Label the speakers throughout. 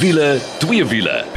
Speaker 1: wiele, twee wiele.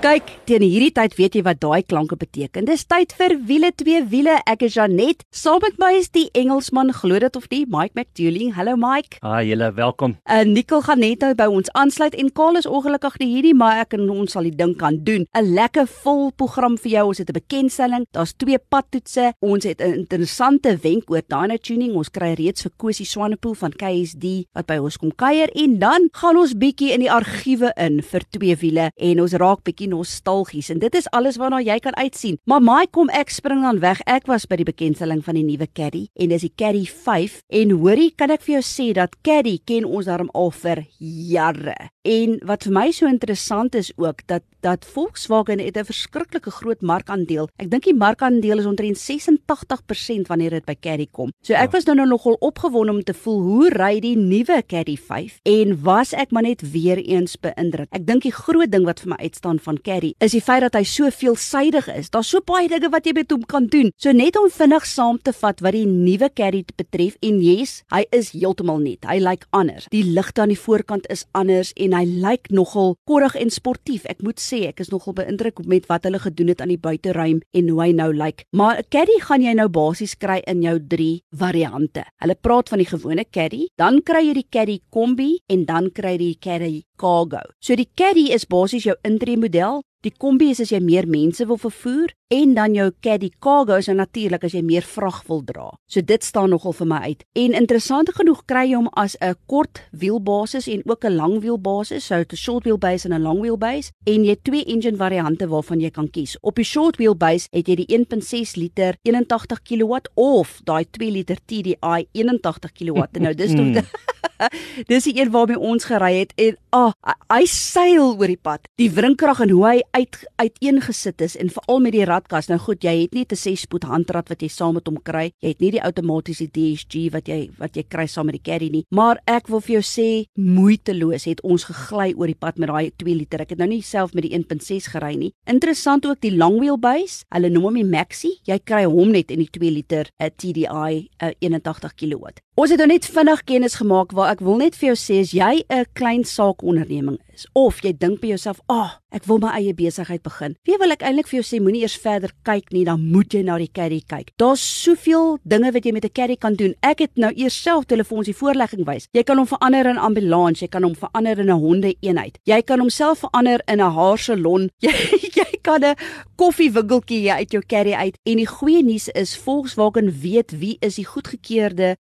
Speaker 2: Kyk, teen hierdie tyd weet jy wat daai klanke beteken. Dis tyd vir wiele twee wiele. Ek is Janet. Saam met my is die Engelsman, glo dit of nie, Mike McDouling. Hallo Mike.
Speaker 3: Ah, julle welkom.
Speaker 2: En uh, Nicole gaan net nou by ons aansluit en Karl is ongelukkig nie hierdie, maar ek en ons sal die ding kan doen. 'n Lekker vol program vir jou. Ons het 'n bekendstelling. Daar's twee padtoetse. Ons het 'n interessante wenk oor dyno tuning. Ons kry reeds vir Kosie Swanepoel van KSD wat by ons kom kuier en dan gaan ons bietjie in die argiewe in vir twee wiele en ons raak bietjie nostalgies en dit is alles waarna jy kan uitsien. Maar my kom ek spring dan weg. Ek was by die bekendstelling van die nuwe Caddy en dis die Caddy 5 en hoorie kan ek vir jou sê dat Caddy ken ons daarom al vir jare. En wat vir my so interessant is ook dat dat Volkswagen het 'n verskriklike groot markandeel. Ek dink die markandeel is omtrent 86% wanneer dit by Caddy kom. So ek ja. was nou nou nogal opgewonde om te voel hoe ry die nuwe Caddy 5 en was ek maar net weer eens beïndruk. Ek dink die groot ding wat vir my uitstaan van Caddy is die feit dat hy so veelsidig is. Daar's so baie dinge wat jy met hom kan doen. So net om vinnig saam te vat wat die nuwe Caddy betref en yes, hy is heeltemal nuut. Hy lyk anders. Die ligte aan die voorkant is anders en hy lyk nogal korrig en sportief. Ek moet sê ek is nogal beïndruk met wat hulle gedoen het aan die buiteruim en hoe hy nou lyk. Maar 'n Caddy gaan jy nou basies kry in jou 3 variante. Hulle praat van die gewone Caddy, dan kry jy die Caddy Kombi en dan kry jy die Caddy Cargo. So die Caddy is basies jou intree model Die kombi is as jy meer mense wil vervoer en dan jou caddy cargo is natuurlik as jy meer vrag wil dra. So dit staan nogal vir my uit. En interessant genoeg kry jy hom as 'n kort wielbasis en ook 'n lang wielbasis, so 'n short wheelbase en 'n long wheelbase en jy het twee engine variante waarvan jy kan kies. Op die short wheelbase het jy die 1.6 liter 81 kW of daai 2 liter TDI 81 kW. Nou dis nog mm. Dis die een waarmee ons gery het en ah, hy seil oor die pad. Die wrinkrag en hoe hy uit uiteengesit is en veral met die radkas. Nou goed, jy het nie 'n 6-spoed handrat wat jy saam met hom kry. Jy het nie die outomatiese DSG wat jy wat jy kry saam met die Caddy nie. Maar ek wil vir jou sê, moeiteloos het ons gegly oor die pad met daai 2 liter. Ek het nou nie self met die 1.6 gery nie. Interessant ook die long wheelbase. Hulle noem hom die Maxi. Jy kry hom net in die 2 liter 'n TDI 'n 81 kW. Ons het nou net vinnig kennis gemaak waar ek wil net vir jou sê as jy 'n klein saakonderneming is of jy dink by jouself, "Ag, oh, ek wil my eie besigheid begin." Wie wil ek eintlik vir jou sê, moenie eers verder kyk nie, dan moet jy na die caddy kyk. Daar's soveel dinge wat jy met 'n caddy kan doen. Ek het nou eers self telefons die voorlegging wys. Jy kan hom verander in ambulans, jy kan hom verander in 'n honde eenheid. Jy kan homself verander in 'n haarsalon. Jy jy kan 'n koffiewinkeltjie uit jou caddy uit. En die goeie nuus is Volkswagen weet wie is die goedgekeurde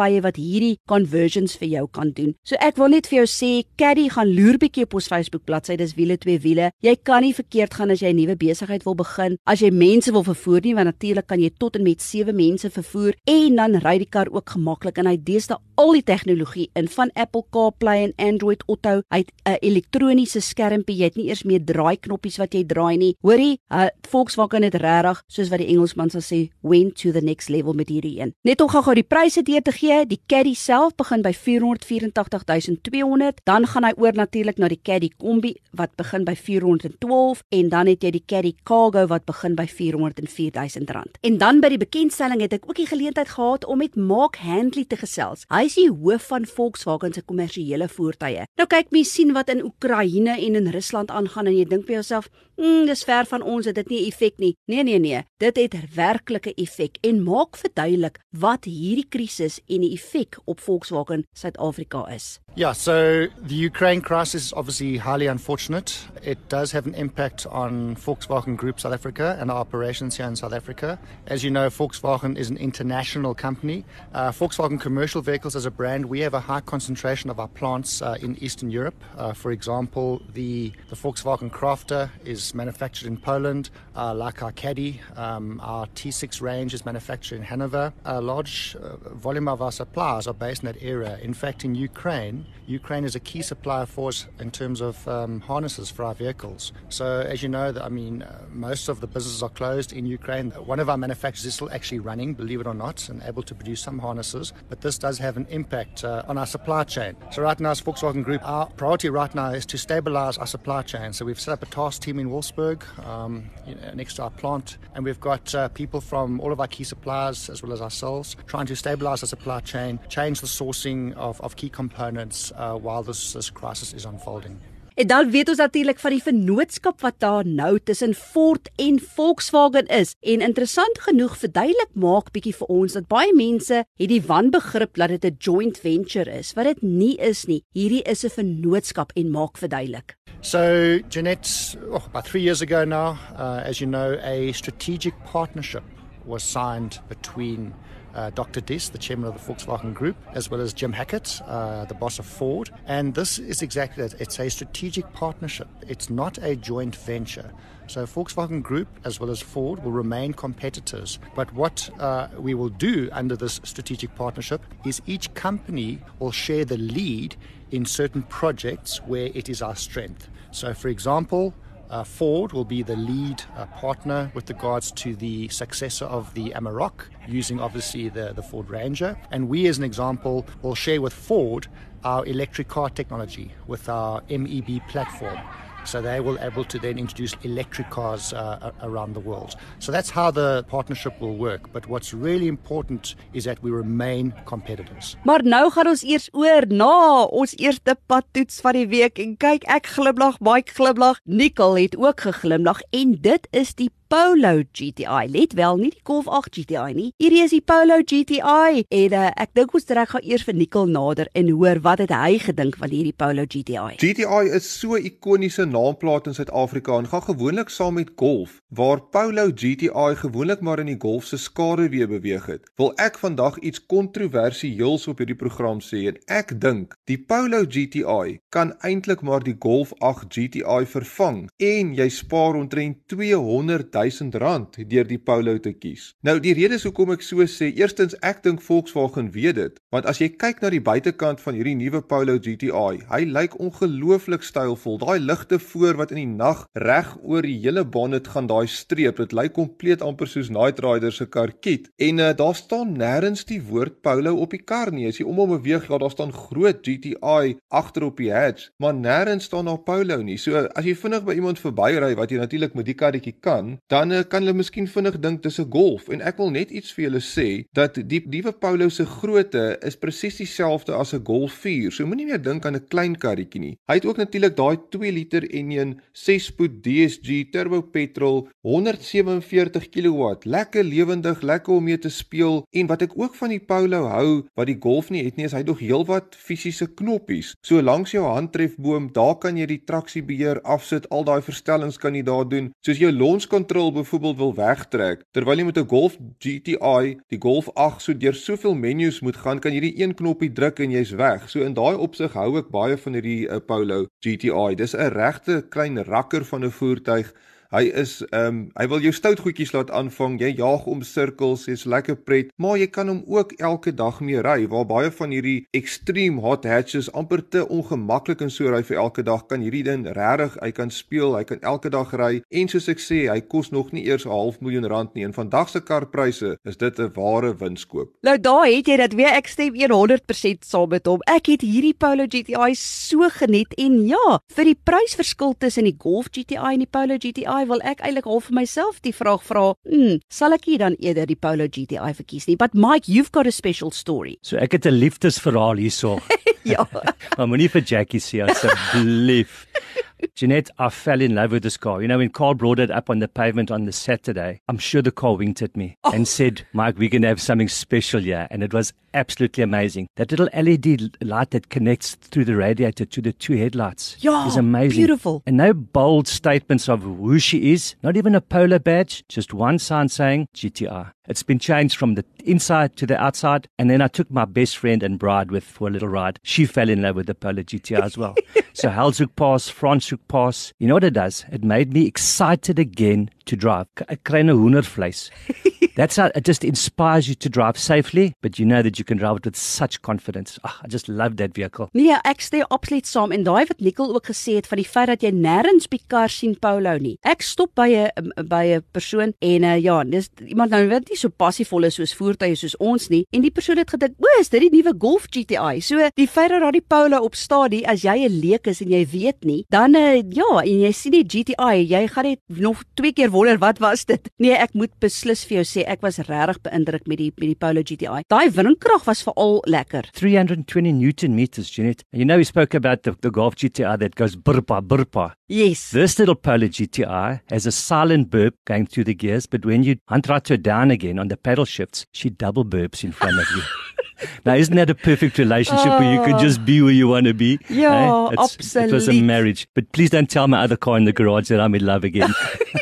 Speaker 2: maatskappye wat hierdie conversions vir jou kan doen. So ek wil net vir jou sê, caddy gaan loer bietjie op ons Facebook bladsy, dis wiele twee wiele. Jy kan nie verkeerd gaan as jy 'n nuwe besigheid wil begin. As jy mense wil vervoer nie, want natuurlik kan jy tot en met 7 mense vervoer en dan ry die kar ook gemaklik en hy deesdae al die tegnologie in van Apple CarPlay en Android Auto. Hy het 'n elektroniese skermpie. Jy het nie eers meer draai knoppies wat jy draai nie. Hoorie, uh, Volkswagen het regtig, soos wat die Engelsman sal sê, went to the next level met hierdie een. Net om gou-gou die pryse deur te gee, die Caddy self begin by 484200, dan gaan hy oor natuurlik na die Caddy Kombi wat begin by 412 en dan het jy die Caddy Cargo wat begin by 404000 rand. En dan by die bekendstelling het ek ook die geleentheid gehad om met Mark Handley te gesels. Hy is die hoof van Volkswagen se kommersiële voertuie. Nou kyk mens sien wat in Oekraïne en in Rusland aangaan en jy dink by jouself, "Mm, dis ver van ons, het dit nie effek nie." Nee nee nee, dit het werklike effek en maak verduidelik wat hierdie krisis en die effek op Volkswagen Suid-Afrika is.
Speaker 4: Yeah, so the Ukraine crisis is obviously highly unfortunate. It does have an impact on Volkswagen Group South Africa and our operations here in South Africa. As you know, Volkswagen is an international company. Uh, Volkswagen Commercial Vehicles as a brand, we have a high concentration of our plants uh, in Eastern Europe. Uh, for example, the, the Volkswagen Crafter is manufactured in Poland, uh, like our Caddy. Um, our T6 range is manufactured in Hanover. A large uh, volume of our suppliers are based in that area. In fact, in Ukraine, Ukraine is a key supplier for us in terms of um, harnesses for our vehicles. So, as you know, I mean, uh, most of the businesses are closed in Ukraine. One of our manufacturers is still actually running, believe it or not, and able to produce some harnesses. But this does have an impact uh, on our supply chain. So, right now, as Volkswagen Group, our priority right now is to stabilize our supply chain. So, we've set up a task team in Wolfsburg, um, next to our plant. And we've got uh, people from all of our key suppliers, as well as ourselves, trying to stabilize the supply chain, change the sourcing of, of key components uh, while this, this crisis is unfolding.
Speaker 2: En dan weet ons natuurlik van die vennootskap wat daar nou tussen Ford en Volkswagen is. En interessant genoeg verduidelik maak bietjie vir ons dat baie mense het die wanbegrip dat dit 'n joint venture is, wat dit nie is nie. Hierdie is 'n vennootskap en maak verduidelik.
Speaker 4: So, Jeanette, oh, about three years ago now, uh, as you know, a strategic partnership was signed between uh, Dr. Dis, the chairman of the Volkswagen Group, as well as Jim Hackett, uh, the boss of Ford. And this is exactly it. It's a strategic partnership. It's not a joint venture. So Volkswagen Group, as well as Ford, will remain competitors. But what uh, we will do under this strategic partnership is each company will share the lead in certain projects where it is our strength. So, for example, uh, Ford will be the lead uh, partner with regards to the successor of the Amarok, using obviously the, the Ford Ranger. And we, as an example, will share with Ford our electric car technology with our MEB platform. So they will able to then introduce electric cars uh, around the world. So that's how the partnership will work. But what's really important is that we remain competitors.
Speaker 2: Maar nou gaan ons eers oor na ons eerste padtoets van die week en kyk ek glimlag, Mike glimlag, Nicole het ook geglimlag en dit is die Polo GTI. Let wel, nie die Golf 8 GTI nie. Hierdie is die Polo GTI. En uh, ek dink ons trek gaan eers vir Nicole nader en hoor wat het hy gedink van hierdie Polo GTI.
Speaker 1: GTI is so 'n ikoniese naamplaat in Suid-Afrika en gaan gewoonlik saam met Golf, waar Polo GTI gewoonlik maar in die Golf se skare weer beweeg het. Wil ek vandag iets kontroversieels op hierdie program sê en ek dink die Polo GTI kan eintlik maar die Golf 8 GTI vervang en jy spaar omtrent 200 R1000 deur die Polo te kies. Nou die redes hoekom ek so sê, eerstens ek dink Volkswagen weet dit, want as jy kyk na die buitekant van hierdie nuwe Polo GTI, hy lyk ongelooflik stylvol. Daai ligte voor wat in die nag reg oor die hele bonnet gaan daai streep, dit lyk kompleet amper soos Night Rider se karkiet. En uh, daar staan nêrens die woord Polo op die kar nie. As jy om hom beweeg, ja, daar staan groot GTI agter op die hatch, maar nêrens staan daar Polo nie. So as jy vinnig by iemand verbyry wat jy natuurlik met die karretjie kan, dan kan hulle miskien vinnig dink dis 'n Golf en ek wil net iets vir julle sê dat die nuwe Polo se grootte is presies dieselfde as 'n Golf 4. So moenie meer dink aan 'n klein karretjie nie. Hy het ook natuurlik daai 2 liter en 'n 6-spoed DSG turbo petrol 147 kW. Lekker lewendig, lekker om mee te speel en wat ek ook van die Polo hou wat die Golf nie het nie is hy dog heelwat fisiese knoppies. So langs jou handtrefboom, daar kan jy die traksiebeheer afsit, al daai verstellings kan jy daar doen. Soos jou launch control byvoorbeeld wil wegtrek, terwyl jy met 'n Golf GTI, die Golf 8 so deur soveel menus moet gaan, kan jy die een knoppie druk en jy's weg. So in daai opsig hou ek baie van hierdie uh, Polo GTI. Dis 'n regte klein rakker van 'n voertuig. Hy is ehm um, hy wil jou stout goedjies laat aanvang. Jy jaag om sirkels, jy's lekker pret, maar jy kan hom ook elke dag mee ry. Waar baie van hierdie extreme hot hatches amper te ongemaklik en so ry vir elke dag, kan hierdie ding regtig, hy kan speel, hy kan elke dag ry. En soos ek sê, hy kos nog nie eers 'n half miljoen rand nie. En vandag se karpryse is dit 'n ware winskoop.
Speaker 2: Nou daar het jy dit weer ek stem 100% saam met hom. Ek het hierdie Polo GTI so geniet en ja, vir die prysverskil tussen die Golf GTI en die Polo GTI GTI wil ek eintlik half vir myself die vraag vra, hmm, sal ek dan eerder die Polo GTI verkies nie? But Mike, you've got a special story.
Speaker 3: So ek het 'n liefdesverhaal hierso.
Speaker 2: ja.
Speaker 3: maar moenie vir Jackie sê asseblief. Jeanette, I fell in love with this car. You know, when Carl brought it up on the pavement on the Saturday, I'm sure the car winked at me oh. and said, Mike, we're going to have something special here. And it was absolutely amazing. That little LED light that connects through the radiator to the two headlights
Speaker 2: yeah,
Speaker 3: is amazing.
Speaker 2: Beautiful.
Speaker 3: And no bold statements of who she is, not even a polar badge, just one sign saying GTR. It's been changed from the inside to the outside. And then I took my best friend and bride with for a little ride. She fell in love with the Polo GTR as well. so Halshoek Pass, Franschhoek Pass, you know what it does? It made me excited again to drive. Ek kry 'n hoendervleis. That's how it just inspires you to drive safely, but you know that you can drive it with such confidence. Oh, I just love that vehicle.
Speaker 2: Nee, ek stem absoluut saam en daai wat Nicole ook gesê het van die feit dat jy nêrens by kar sien Paulo nie. Ek stop by 'n by 'n persoon en uh, ja, dis iemand nou wat nie so passievol is soos voertuie soos ons nie en die persoon het gedink, "O, is dit die nuwe Golf GTI?" So die feit dat daar die Paulo op stadie as jy 'n leek is en jy weet nie, dan uh, ja, en jy sien die GTI, jy gaan net nog twee keer wonder wat was dit. Nee, ek moet beslis vir jou sê ek was regtig beïndruk met die met die Polo GTI. Daai windkrag was veral lekker.
Speaker 3: 320 newton meters, Janet. You know we spoke about the, the Golf GTI that goes burpa burpa.
Speaker 2: Yes.
Speaker 3: This little Polo GTI has a silent burp going through the gears, but when you hunt right her down again on the pedal shifts, she double burps in front of you. now, isn't that a perfect relationship where you can just be where you want to be?
Speaker 2: Yeah,
Speaker 3: Eh? It's- It was a marriage. But please don't tell my other car in the garage that I'm in love again.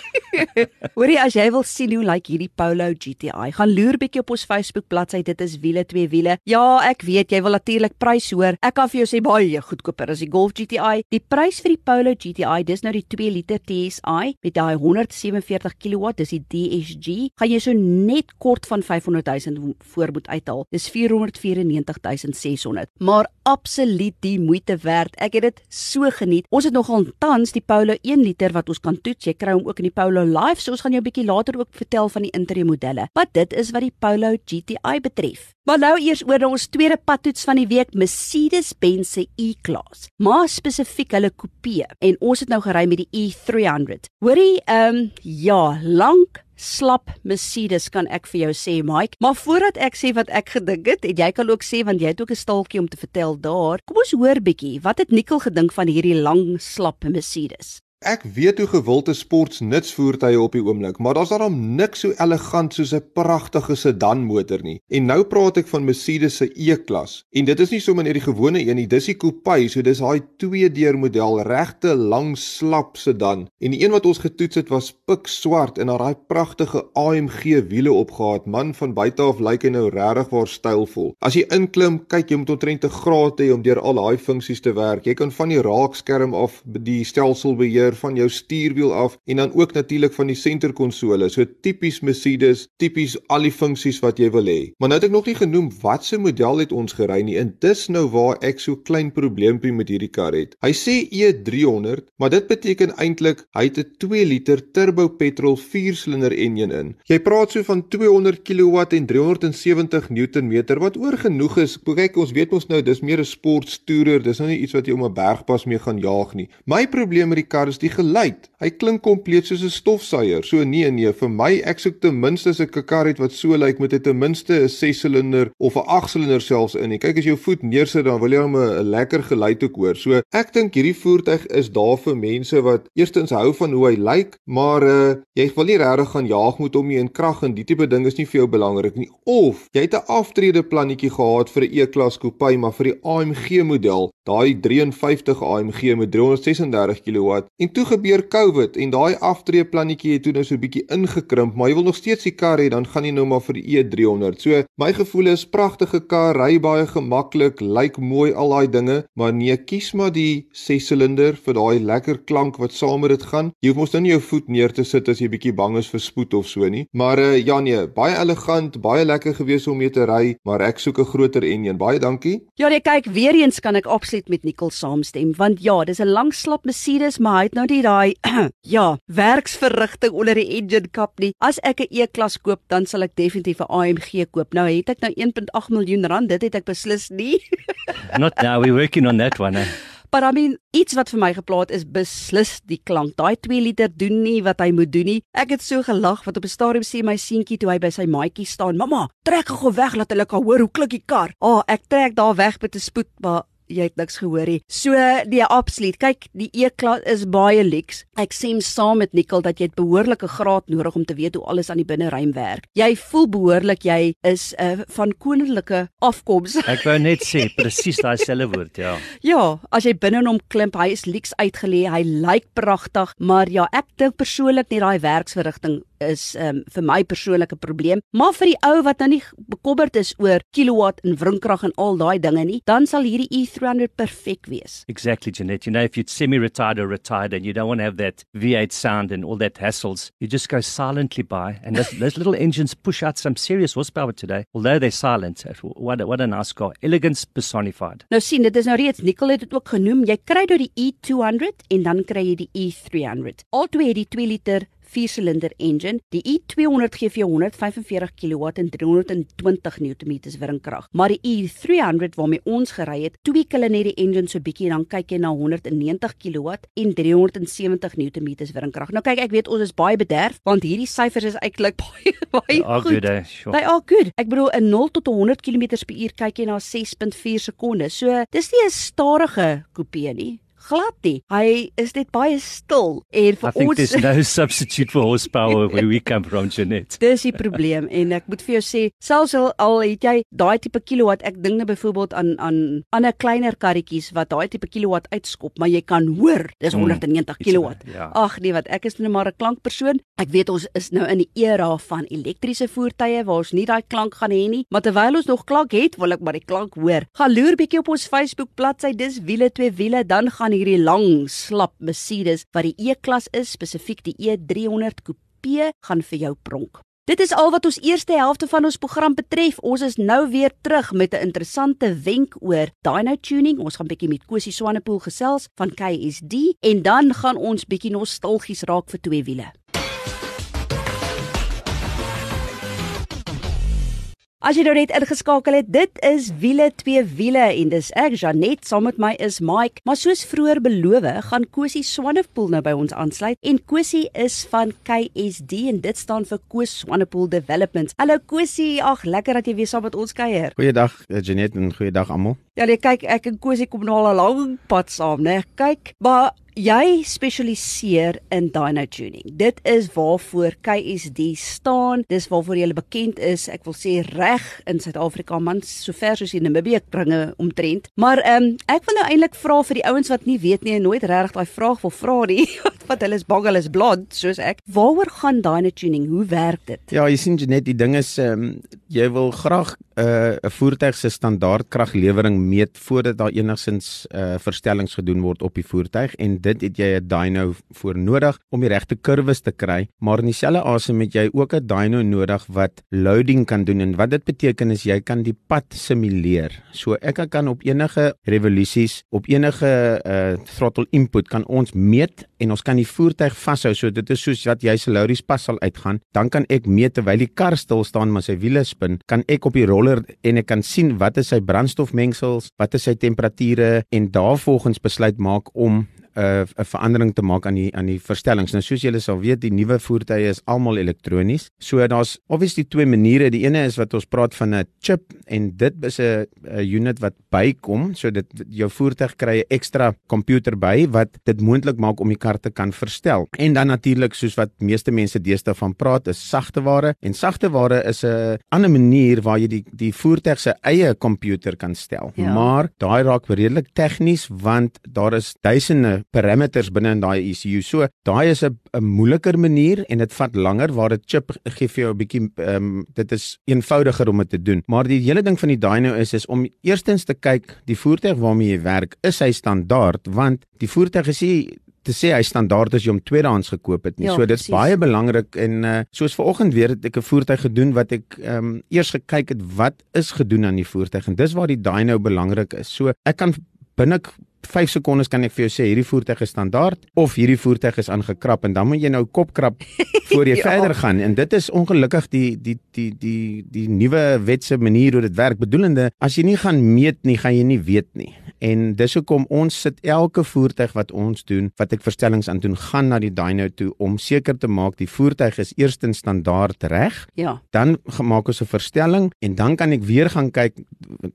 Speaker 2: Hoorie as jy wil sien hoe lyk hierdie Polo GTI, gaan loer bietjie op ons Facebook bladsy. Dit is wiele twee wiele. Ja, ek weet jy wil natuurlik prys hoor. Ek kan vir jou sê baie goedkoper as die Golf GTI. Die prys vir die Polo GTI, dis nou die 2 liter TSI met daai 147 kW, dis die DSG, gaan jy so net kort van 500 000 voor moet uithaal. Dis 494 600. Maar absoluut die moeite werd. Ek het dit so geniet. Ons het nogal tans die Polo 1 liter wat ons kan toets. Jy kry hom ook in die Polo Live, so ons gaan jou 'n bietjie later ook vertel van die interieur modelle. Wat dit is wat die Polo GTI betref. Maar nou eers oor ons tweede padtoets van die week, Mercedes-Benz se E-Class. Maar spesifiek hulle coupe en ons het nou gery met die E300. Hoorie, ehm um, ja, lank slap Mercedes kan ek vir jou sê Mike maar voordat ek sê wat ek gedink het en jy kan ook sê want jy het ook 'n staaltjie om te vertel daar kom ons hoor bietjie wat het Nikkel gedink van hierdie lang slap Mercedes
Speaker 1: Ek weet hoe gewild is sportsnutsvoertuie op die oomblik, maar daar's daarom niks so elegant soos 'n pragtige sedan motor nie. En nou praat ek van Mercedes se E-klas. En dit is nie sommer net die gewone een nie, dis die coupe, so dis daai twee-deur model, regte lang slap sedan. En die een wat ons getoets het was pikswart en daar daai pragtige AMG wiele opgehad. Man van buite af lyk hy nou regtig waar stylvol. As jy inklim, kyk jy moet omtrent 'n graad hê om deur al daai funksies te werk. Jy kan van die raakskerm af die stelsel beheer van jou stuurwiel af en dan ook natuurlik van die senterkonsole. So tipies Mercedes, tipies al die funksies wat jy wil hê. Maar nou het ek nog nie genoem wat se model het ons gery nie. En dis nou waar ek so klein probleempie met hierdie kar het. Hy sê E300, maar dit beteken eintlik hy het 'n 2 liter turbo petrol 4-silinder enjin in. Jy praat so van 200 kW en 370 Newtonmeter wat oor genoeg is. Kyk, ons weet mos nou dis meer 'n sportstoerer, dis nou nie iets wat jy om 'n bergpas mee gaan jaag nie. My probleem met die kar is die geluid. Hy klink kompleet soos 'n stofsuier. So nee nee, vir my ek soek ten minste 'n kar het wat so lyk met 'n ten minste 'n 6-silinder of 'n 8-silinder selfs in. nie. Kyk as jou voet neersit dan wil jy hom 'n lekker geluid ook hoor. So ek dink hierdie voertuig is daar vir mense wat eerstens hou van hoe hy lyk, maar uh jy wil nie regtig gaan jaag met hom nie en krag en die tipe ding is nie vir jou belangrik nie. Of jy het 'n aftrede plannetjie gehad vir 'n E-klas coupe, maar vir die AMG model, daai 53 AMG met 336 kW. En toe gebeur COVID en daai aftrede plannetjie het toe nou so 'n bietjie ingekrimp, maar jy wil nog steeds die kar hê, dan gaan jy nou maar vir die E300. So my gevoel is pragtige kar, ry baie gemaklik, lyk mooi al daai dinge, maar nee, kies maar die 6-silinder vir daai lekker klank wat saam met dit gaan. Jy hoef mos nou nie jou voet neer te sit as jy bietjie bang is vir spoed of so nie. Maar uh, ja nee, baie elegant, baie lekker gewees om mee te ry, maar ek soek 'n groter enjin. Baie dankie.
Speaker 2: Ja nee kyk weer eens kan ek absoluut met Nikkel saamstem want ja dis 'n lang slap Mercedes maar hy het nou nie daai ja werksverrigting onder die engine kap nie as ek 'n E-klas koop dan sal ek definitief 'n AMG koop nou het ek nou 1.8 miljoen rand dit het ek beslis nie
Speaker 3: Not now. We're working on that one. Eh?
Speaker 2: Maar I mean, iets wat vir my geplaat is beslis die klank. Daai 2 liter doen nie wat hy moet doen nie. Ek het so gelag wat op 'n stadium sê my seentjie toe hy by sy maatjie staan, "Mamma, trek gou weg laat hulle kan hoor hoe klink die kar." Ah, oh, ek trek daar weg met 'n spoed, maar jy het niks gehoor nie. So nee, absoluut. Kyk, die E-klas is baie lyks. Ek stem saam met Nikkel dat jy 'n behoorlike graad nodig om te weet hoe alles aan die binneruim werk. Jy voel behoorlik jy is 'n uh, van koninklike afkoms.
Speaker 3: Ek wou net sê presies daai selfe woord, ja.
Speaker 2: Ja, as jy binne in hom klim, hy is lyks uitgelê, hy lyk pragtig, maar ja, ek dink persoonlik net daai werksverrigting is um, vir my persoonlike probleem, maar vir die ou wat nou nie bekommerd is oor kilowatt en wrinkrag en al daai dinge nie, dan sal hierdie E300 perfek wees.
Speaker 3: Exactly, Jeanette. You know, if you're semi-retired or retired and you don't want to have that V8 sound and all that hassles, you just go silently by, and those, those little engines push out some serious horsepower today. Although they're silent, what a, what a nice car, elegance personified.
Speaker 2: Nou sien, dit is nou reeds Nicole het dit ook genoem. Jy kry nou die E200 en dan kry jy die E300. Al twee het die 2 liter 4-silinder engine. Die i200 gee vir jou 145 kW en 320 Nm wringkrag. Maar die i300 waarmee ons gery het, tweak hulle net die engine so bietjie en dan kyk jy na 190 kW en 370 Nm wringkrag. Nou kyk, ek weet ons is baie bederf want hierdie syfers is eintlik baie baie goed.
Speaker 3: Good, eh? sure.
Speaker 2: They are good. Ek bedoel 'n 0 tot 100 km/h kyk jy na 6.4 sekondes. So, dis nie 'n stadige kopie nie glad nie. Hy is net baie stil en vir
Speaker 3: I think
Speaker 2: ons
Speaker 3: there's no substitute for horsepower where we come from, Jeanette.
Speaker 2: Dis die probleem en ek moet vir jou sê, selfs al, al het jy daai tipe kilowatt, ek dink net byvoorbeeld aan aan ander kleiner karretjies wat daai tipe kilowatt uitskop, maar jy kan hoor, dis 190 mm, kilowatt.
Speaker 3: Ja.
Speaker 2: Ag nee, wat ek is nou maar 'n klankpersoon. Ek weet ons is nou in die era van elektriese voertuie waar ons nie daai klank gaan hê nie, maar terwyl ons nog klank het, wil ek maar die klank hoor. Gaan loer bietjie op ons Facebook bladsy, dis wiele twee wiele, dan gaan hierdie lang slap Mercedes wat die E-klas is, spesifiek die E300 Coupe, gaan vir jou pronk. Dit is al wat ons eerste helfte van ons program betref. Ons is nou weer terug met 'n interessante wenk oor dyno tuning. Ons gaan bietjie met Kosie Swanepoel gesels van KSD en dan gaan ons bietjie nostalgies raak vir twee wiele. As jy nou net ingeskakel het, dit is wiele twee wiele en dis ek Janet saam met my is Mike. Maar soos vroeër beloof, gaan Kosie Swanepoel nou by ons aansluit en Kosie is van KSD en dit staan vir Koos Swanepoel Development. Hallo Kosie, ag lekker dat jy weer saam met ons kuier.
Speaker 5: Goeiedag eh, Janet en goeiedag almal.
Speaker 2: Ja, jy kyk ek en Kosie kom nou al 'n lang pad saam, né? Kyk, maar Jy spesialiseer in dyno tuning. Dit is waarvoor KSD staan. Dis waarvoor jy bekend is. Ek wil sê reg in Suid-Afrika, man, sover soos in Namibië bringe omtrent. Maar ehm um, ek wil nou eintlik vra vir die ouens wat nie weet nie en nooit regtig daai vraag wil vra nie, wat hulle is bang hulle is blond soos ek. Waaroor gaan dyno tuning? Hoe werk dit?
Speaker 5: Ja, jy sien net die ding is ehm um, jy wil graag uh, 'n uh, voertuig se standaard kraglewering meet voordat daar enigsins uh, verstellings gedoen word op die voertuig en dit het jy 'n dyno voor nodig om die regte kurwes te kry, maar in dieselfde asem het jy ook 'n dyno nodig wat loading kan doen en wat dit beteken is jy kan die pad simuleer. So ek kan op enige revolusies, op enige uh, throttle input kan ons meet en ons kan die voertuig vashou. So dit is soos wat jy se Lauries pas sal uitgaan, dan kan ek meet terwyl die kar stil staan maar sy wiele spin, kan ek op die roller en ek kan sien wat is sy brandstofmengsels, wat is sy temperature en daarvolgens besluit maak om 'n uh, 'n verandering te maak aan die aan die verstellings. Nou soos julle sal weet, die nuwe voertuie is almal elektronies. So daar's obviously twee maniere. Die ene is wat ons praat van 'n chip en dit is 'n unit wat bykom, so dit jou voertuig kry 'n ekstra komputer by wat dit moontlik maak om die kar te kan verstel. En dan natuurlik soos wat meeste mense deesdae van praat, is sagte ware en sagte ware is 'n ander manier waar jy die die voertuig se eie komputer kan stel. Ja. Maar daai raak redelik tegnies want daar is duisende parameters binne in daai ECU. So daai is 'n 'n moeiliker manier en dit vat langer waar dit chip gee vir jou 'n bietjie ehm um, dit is eenvoudiger om dit te doen. Maar die hele ding van die dyno is is om eerstens te kyk die voertuig waarmee jy werk, is hy standaard want die voertuig is nie te sê hy standaard as jy hom tweedehands gekoop het nie. Ja, so dit is baie belangrik en uh, soos vanoggend weer het ek 'n voertuig gedoen wat ek ehm um, eers gekyk het wat is gedoen aan die voertuig en dis waar die dyno belangrik is. So ek kan binne 5 sekondes kan ek vir jou sê hierdie voertuig is standaard of hierdie voertuig is aangekrap en dan moet jy nou kop krap voor jy ja. verder gaan. En dit is ongelukkig die die die die die nuwe wetse manier hoe dit werk. Bedoelende as jy nie gaan meet nie gaan jy nie weet nie en dis hoekom ons sit elke voertuig wat ons doen wat ek verstellings aan doen gaan na die dyno toe om seker te maak die voertuig is eerstens standaard reg
Speaker 2: ja
Speaker 5: dan maak ons 'n verstelling en dan kan ek weer gaan kyk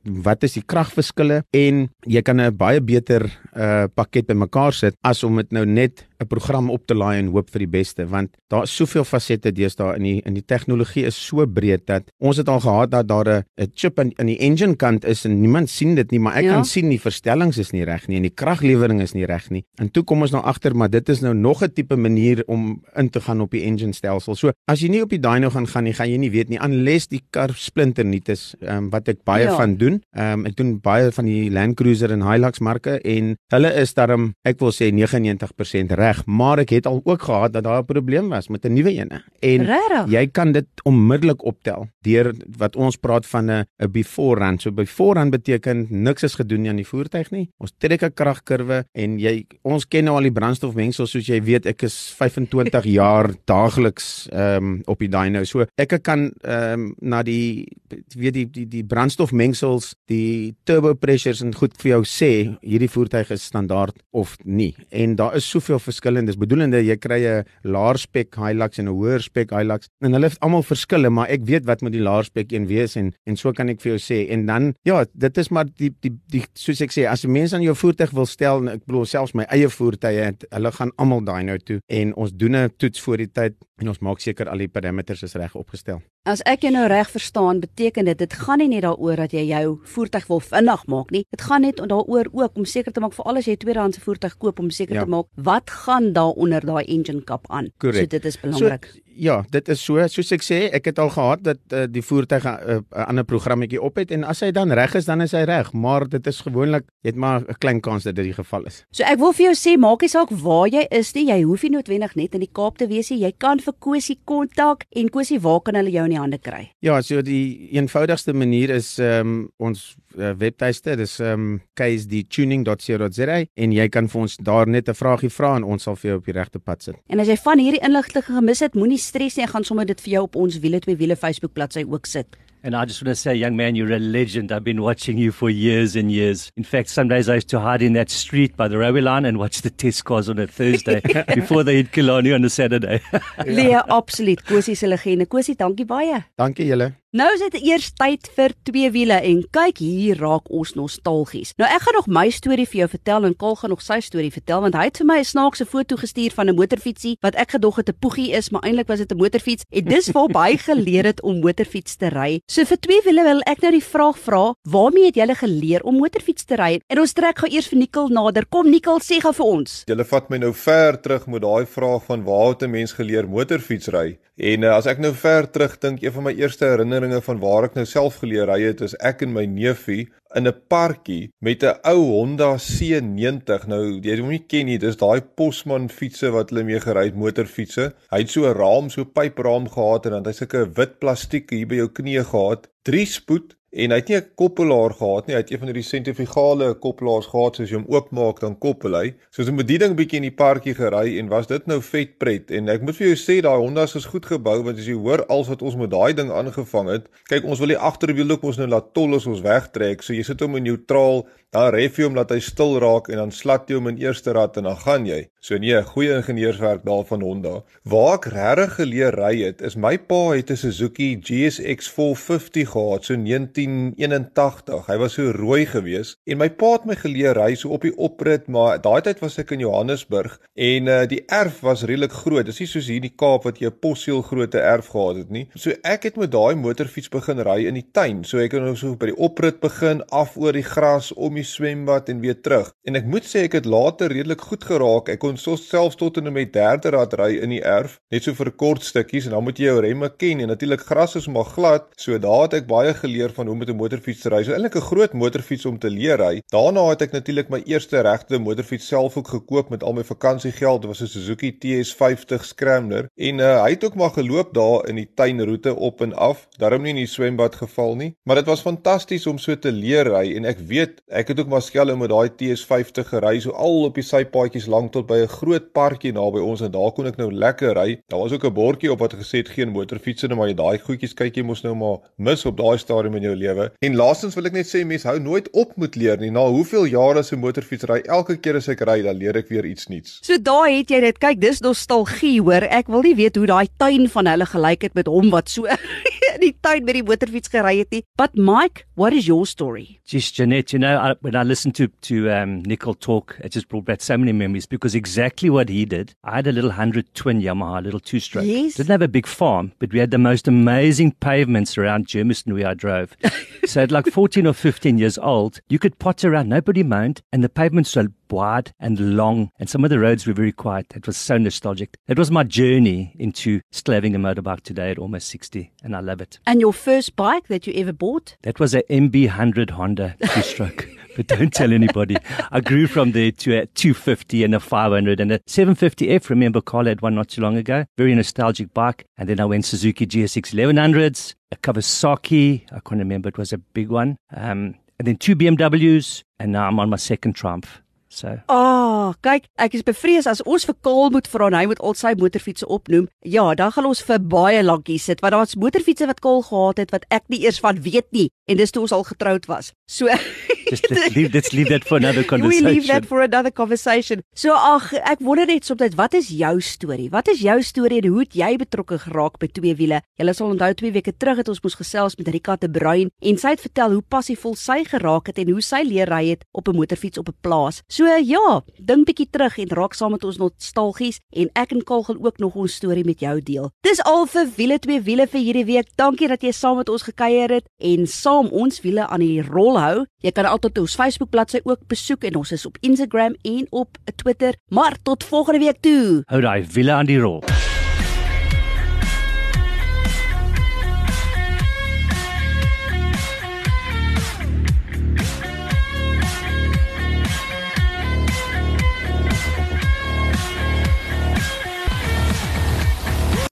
Speaker 5: wat is die kragverskille en jy kan 'n baie beter uh pakket bymekaar sit as om dit nou net 'n program op te laai en hoop vir die beste want daar is soveel fasette deesdae in die in die tegnologie is so breed dat ons het al gehad dat daar 'n chip in in die engine kant is en niemand sien dit nie maar ek ja. kan sien die verstellings is nie reg nie en die kraglewering is nie reg nie. En toe kom ons nou agter maar dit is nou nog 'n tipe manier om in te gaan op die engine stelsel. So as jy nie op die dyno gaan gaan nie, gaan jy nie weet nie unless die kar splinter nuut is, um, wat ek baie ja. van doen. Ehm um, ek doen baie van die Land Cruiser en Hilux merke en hulle is daarom ek wil sê 99% reg, maar ek het al ook gehad dat daar 'n probleem was met 'n nuwe ene. En
Speaker 2: Rarig.
Speaker 5: jy kan dit onmiddellik optel deur wat ons praat van 'n 'n before run. So before run beteken niks is gedoen aan die voertuig nie. Ons trek 'n kragkurwe en jy ons ken nou al die brandstofmengsel soos jy weet ek is 25 jaar daagliks ehm um, op die dyno. So ek kan ehm um, na die weet die die die brandstofmengsels, die turbo pressures en goed vir jou sê hierdie voertuig is standaard of nie. En daar is soveel verskillende. Dis bedoelende jy kry 'n laer spek Hilux en 'n hoër spek Hilux en hulle het almal verskille, maar ek weet wat moet die laer spek een wees en en so kan ek vir jou sê. En dan ja, dit is maar die die die soos ek sê, as 'n mens aan jou voertuig wil stel, ek bedoel selfs my eie voertuie, hulle gaan almal dyno toe en ons doen 'n toets voor die tyd en ons maak seker al die parameters is reg opgestel.
Speaker 2: As ek jou nou reg verstaan, beteken dit dit gaan nie net daaroor dat jy jou voertuig wil vinnig maak nie. Dit gaan net daaroor ook om seker te maak vir alles jy tweedehandse voertuig koop om seker
Speaker 5: Ja.
Speaker 2: te maak wat gaan daar onder daai engine kap aan.
Speaker 5: Korrek.
Speaker 2: So dit is belangrik.
Speaker 5: So, ja, dit is so. Soos ek sê, ek het al gehad dat uh, die voertuig 'n uh, uh, ander programmetjie op het en as hy dan reg is, dan is hy reg, maar dit is gewoonlik jy het maar 'n klein kans dat dit die geval is.
Speaker 2: So ek wil vir jou sê, maak nie saak waar jy is nie, jy hoef nie noodwendig net in die Kaap te wees nie. Jy kan vir Kosie kontak en Kosie, waar kan hulle jou in die hande kry?
Speaker 5: Ja, so die eenvoudigste manier is ehm um, ons uh, webtuiste, dis ehm um, ksdtuning.co.za en jy kan vir ons daar net 'n vragie vra en ons sal vir jou op die regte pad sit.
Speaker 2: En as jy van hierdie inligting gemis het, moenie stres nie, ek gaan sommer dit vir jou op ons wiele twee wiele Facebook bladsy ook sit.
Speaker 3: And I just want to say, young man, you're a legend. I've been watching you for years and years. In fact, some days I used to hide in that street by the railway line and watch the test cars on a Thursday before they hit Killarney on a Saturday.
Speaker 2: Nee, absoluut. Kosie se legende. Kosie, dankie baie.
Speaker 5: Dankie julle.
Speaker 2: Nou is dit eers tyd vir twee wiele en kyk hier raak ons nostalgies. Nou ek gaan nog my storie vir jou vertel en Kol gaan nog sy storie vertel want hy het vir my 'n snaakse foto gestuur van 'n motorfietsie wat ek gedog het 'n poegie is, maar eintlik was dit 'n motorfiets en dis waarop hy geleer het om motorfiets te ry. So vir twee wiele wil ek nou die vraag vra, waarmee het julle geleer om motorfiets te ry? En ons trek gou eers vir Nikkel nader. Kom Nikkel, sê gou vir ons.
Speaker 1: Julle vat my nou ver terug met daai vraag van waar het 'n mens geleer motorfiets ry? En uh, as ek nou ver terug dink, een van my eerste herinneringe van waar ek nou self geleer ry het, is ek en my neefie in 'n parkie met 'n ou Honda C90. Nou, jy moet nie ken nie, dis daai Posman fietsse wat hulle mee gery het, motorfietsse. Hy het so 'n raam, so 'n pypraam gehad en dan hy sulke wit plastiek hier by jou knie gehad. 3 spoed en hy het nie 'n koppelaar gehad nie. Hy het een van hierdie sentrifugale koppelaars gehad soos jy hom oopmaak dan koppel hy. Soos 'n bediening bietjie in die parkie gery en was dit nou vet pret en ek moet vir jou sê daai Hondas is goed gebou want as jy hoor als wat ons met daai ding aangevang het. Kyk, ons wil die agterwiel ook ons nou laat tol as ons wegtrek. So jy sit hom in neutraal, dan ref jy hom laat hy stil raak en dan slat jy hom in eerste rad en dan gaan jy. So nee, goeie ingenieurswerk daar van Honda. Waar ek regtig geleer ry het, is my pa het 'n Suzuki GSX 450 gehad so 1981. Hy was so rooi gewees en my pa het my geleer ry so op die oprit, maar daai tyd was ek in Johannesburg en uh, die erf was redelik groot. Dis nie soos hier in die Kaap wat jy 'n possiel grootte erf gehad het nie. So ek het met daai motorfiets begin ry in die tuin. So ek het nou so by die oprit begin af oor die gras om swembad en weer terug. En ek moet sê ek het later redelik goed geraak. Ek kon so selfs tot en met derde rad ry in die erf, net so vir kort stukkies en dan moet jy jou remme ken en natuurlik gras is maar glad. So daar het ek baie geleer van hoe met 'n motorfiets te ry. So eintlik 'n groot motorfiets om te leer ry. Daarna het ek natuurlik my eerste regte motorfiets self ook gekoop met al my vakansiegeld. Dit was 'n Suzuki TS50 Scrambler en uh, hy het ook maar geloop daar in die tuinroete op en af. Daarom nie in die swembad geval nie, maar dit was fantasties om so te leer ry en ek weet ek het ook maar skelm met daai TS50 gery so al op die sypaadjies lank tot by 'n groot parkie naby ons en daar kon ek nou lekker ry. Daar was ook 'n bordjie op wat gesê het geen motorfietsse nie, maar jy daai goedjies kyk jy mos nou maar mis op daai stadium in jou lewe. En laastens wil ek net sê mense hou nooit op met leer nie. Na hoeveel jare se motorfiets ry, elke keer as ek ry, dan leer ek weer iets nuuts.
Speaker 2: So daai het jy dit. Kyk, dis nostalgie hoor. Ek wil nie weet hoe daai tuin van hulle gelyk het met hom wat so in die tuin met die motorfiets gery het nie. But Mike, what is your story?
Speaker 3: Just Jeanette, you know, I, when I listened to to um, Nickel talk, it just brought back so many memories because exactly what he did. I had a little hundred twin Yamaha, a little two stroke.
Speaker 2: Yes.
Speaker 3: Didn't have a big farm, but we had the most amazing pavements around Germiston where I drove. so at like 14 or 15 years old, you could pot around, nobody moaned, and the pavements were wide and long, and some of the roads were very quiet. It was so nostalgic. It was my journey into still having a motorbike today at almost 60, and I love it.
Speaker 2: And your first bike that you ever bought?
Speaker 3: That was a MB100 Honda two-stroke. but don't tell anybody. I grew from there to a 250 and a 500 and a 750F. Remember, Carl had one not too long ago. Very nostalgic bike. And then I went Suzuki GSX 1100s, a Kawasaki. I can't remember. It was a big one. Um, and then two BMWs. And now I'm on my second Triumph. So.
Speaker 2: Ah, oh, kyk, ek is bevrees as ons vir Kaal moet vra en hy moet al sy motorfietsse opnoem. Ja, dan gaan ons vir baie lankie sit want daar's motorfietsse wat Kaal gehad het wat ek nie eers van weet nie en dis toe ons al getroud was. So
Speaker 3: Just let's leave, let's leave that for another conversation.
Speaker 2: We leave that for another conversation. So ag, ek wonder net soms wat is jou storie? Wat is jou storie en hoe het jy betrokke geraak by twee wiele? Jy sal onthou 2 weke terug het ons mos gesels met Rika de Bruin en sy het vertel hoe passievol sy geraak het en hoe sy leer ry het op 'n motorfiets op 'n plaas. So ja, dink bietjie terug en raak saam met ons nostalgies en ek en Kal gaan ook nog ons storie met jou deel. Dis al vir wiele twee wiele vir hierdie week. Dankie dat jy saam met ons gekuier het en saam ons wiele aan die rol hou. Jy kan altyd ons Facebook bladsy ook besoek en ons is op Instagram en op Twitter. Maar tot volgende week toe.
Speaker 3: Hou daai wiele aan die rol.